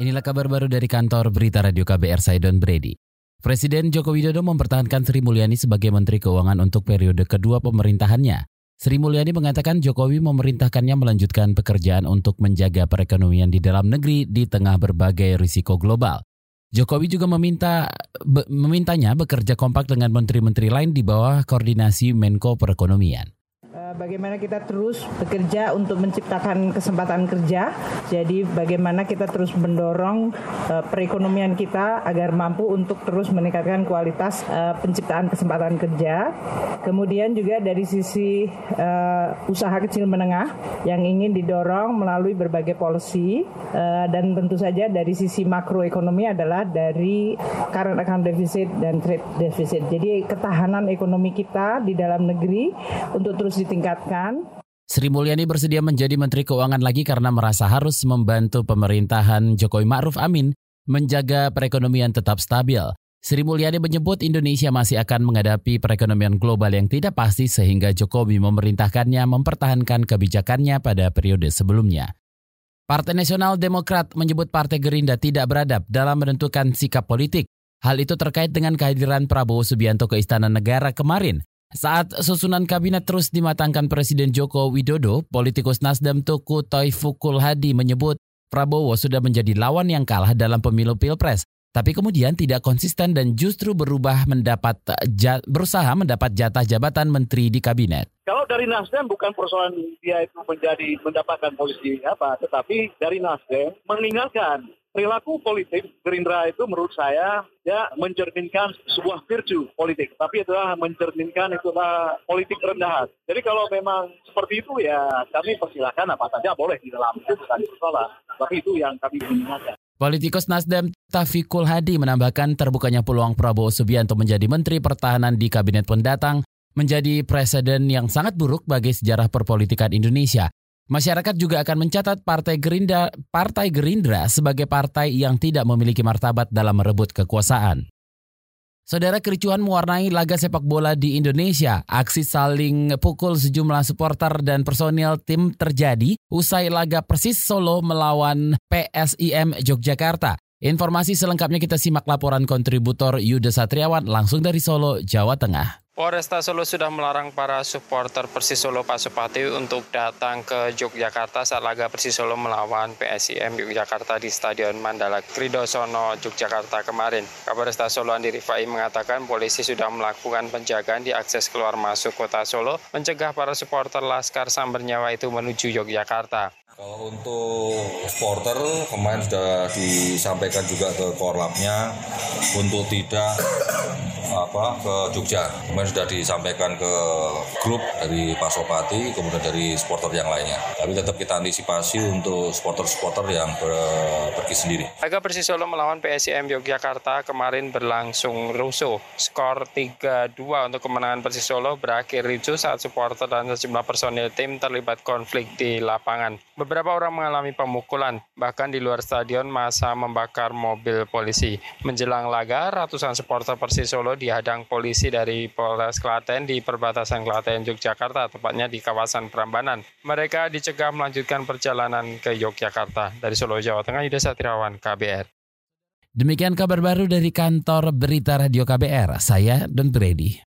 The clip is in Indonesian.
Inilah kabar baru dari kantor berita Radio KBR saya Don Brady. Presiden Joko Widodo mempertahankan Sri Mulyani sebagai Menteri Keuangan untuk periode kedua pemerintahannya. Sri Mulyani mengatakan Jokowi memerintahkannya melanjutkan pekerjaan untuk menjaga perekonomian di dalam negeri di tengah berbagai risiko global. Jokowi juga meminta be, memintanya bekerja kompak dengan menteri-menteri lain di bawah koordinasi Menko Perekonomian bagaimana kita terus bekerja untuk menciptakan kesempatan kerja. Jadi bagaimana kita terus mendorong uh, perekonomian kita agar mampu untuk terus meningkatkan kualitas uh, penciptaan kesempatan kerja. Kemudian juga dari sisi uh, usaha kecil menengah yang ingin didorong melalui berbagai policy uh, dan tentu saja dari sisi makroekonomi adalah dari current account deficit dan trade deficit. Jadi ketahanan ekonomi kita di dalam negeri untuk terus ditingkatkan ditingkatkan. Sri Mulyani bersedia menjadi Menteri Keuangan lagi karena merasa harus membantu pemerintahan Jokowi Ma'ruf Amin menjaga perekonomian tetap stabil. Sri Mulyani menyebut Indonesia masih akan menghadapi perekonomian global yang tidak pasti sehingga Jokowi memerintahkannya mempertahankan kebijakannya pada periode sebelumnya. Partai Nasional Demokrat menyebut Partai Gerindra tidak beradab dalam menentukan sikap politik. Hal itu terkait dengan kehadiran Prabowo Subianto ke Istana Negara kemarin. Saat susunan kabinet terus dimatangkan Presiden Joko Widodo, politikus Nasdem Tuku Toifukul Hadi menyebut Prabowo sudah menjadi lawan yang kalah dalam pemilu Pilpres, tapi kemudian tidak konsisten dan justru berubah mendapat berusaha mendapat jatah jabatan menteri di kabinet. Kalau dari Nasdem bukan persoalan dia itu menjadi mendapatkan posisi apa, tetapi dari Nasdem meninggalkan perilaku politik Gerindra itu menurut saya ya mencerminkan sebuah virtue politik, tapi itulah mencerminkan itulah politik rendahan. Jadi kalau memang seperti itu ya kami persilahkan apa saja boleh di dalam itu bukan persoalan, tapi itu yang kami inginkan. Politikus Nasdem Tafikul Hadi menambahkan terbukanya peluang Prabowo Subianto menjadi Menteri Pertahanan di Kabinet Pendatang menjadi presiden yang sangat buruk bagi sejarah perpolitikan Indonesia. Masyarakat juga akan mencatat Partai Gerindra, Partai Gerindra sebagai partai yang tidak memiliki martabat dalam merebut kekuasaan. Saudara kericuhan mewarnai laga sepak bola di Indonesia. Aksi saling pukul sejumlah supporter dan personil tim terjadi usai laga Persis Solo melawan PSIM Yogyakarta. Informasi selengkapnya kita simak laporan kontributor Yuda Satriawan langsung dari Solo, Jawa Tengah. Polresta Solo sudah melarang para supporter Persis Solo Pasupati untuk datang ke Yogyakarta saat laga Persis Solo melawan PSIM Yogyakarta di Stadion Mandala Kridosono, Yogyakarta kemarin. Kapolresta Solo Andi Rifai mengatakan polisi sudah melakukan penjagaan di akses keluar masuk kota Solo, mencegah para supporter Laskar Samber Nyawa itu menuju Yogyakarta. Kalau untuk supporter kemarin sudah disampaikan juga ke korlapnya untuk tidak apa ke Jogja. Kemarin sudah disampaikan ke grup dari Pasopati, kemudian dari supporter yang lainnya. Tapi tetap kita antisipasi untuk supporter-supporter yang ber, pergi sendiri. Laga Persis Solo melawan PSIM Yogyakarta kemarin berlangsung rusuh. Skor 3-2 untuk kemenangan Persis Solo berakhir ricuh saat supporter dan sejumlah personil tim terlibat konflik di lapangan. Beberapa orang mengalami pemukulan, bahkan di luar stadion masa membakar mobil polisi. Menjelang laga, ratusan supporter Persis Solo dihadang polisi dari Polres Klaten di perbatasan Klaten Yogyakarta, tepatnya di kawasan Prambanan. Mereka dicegah melanjutkan perjalanan ke Yogyakarta. Dari Solo, Jawa Tengah, Yuda Satriawan, KBR. Demikian kabar baru dari kantor Berita Radio KBR. Saya Don Brady.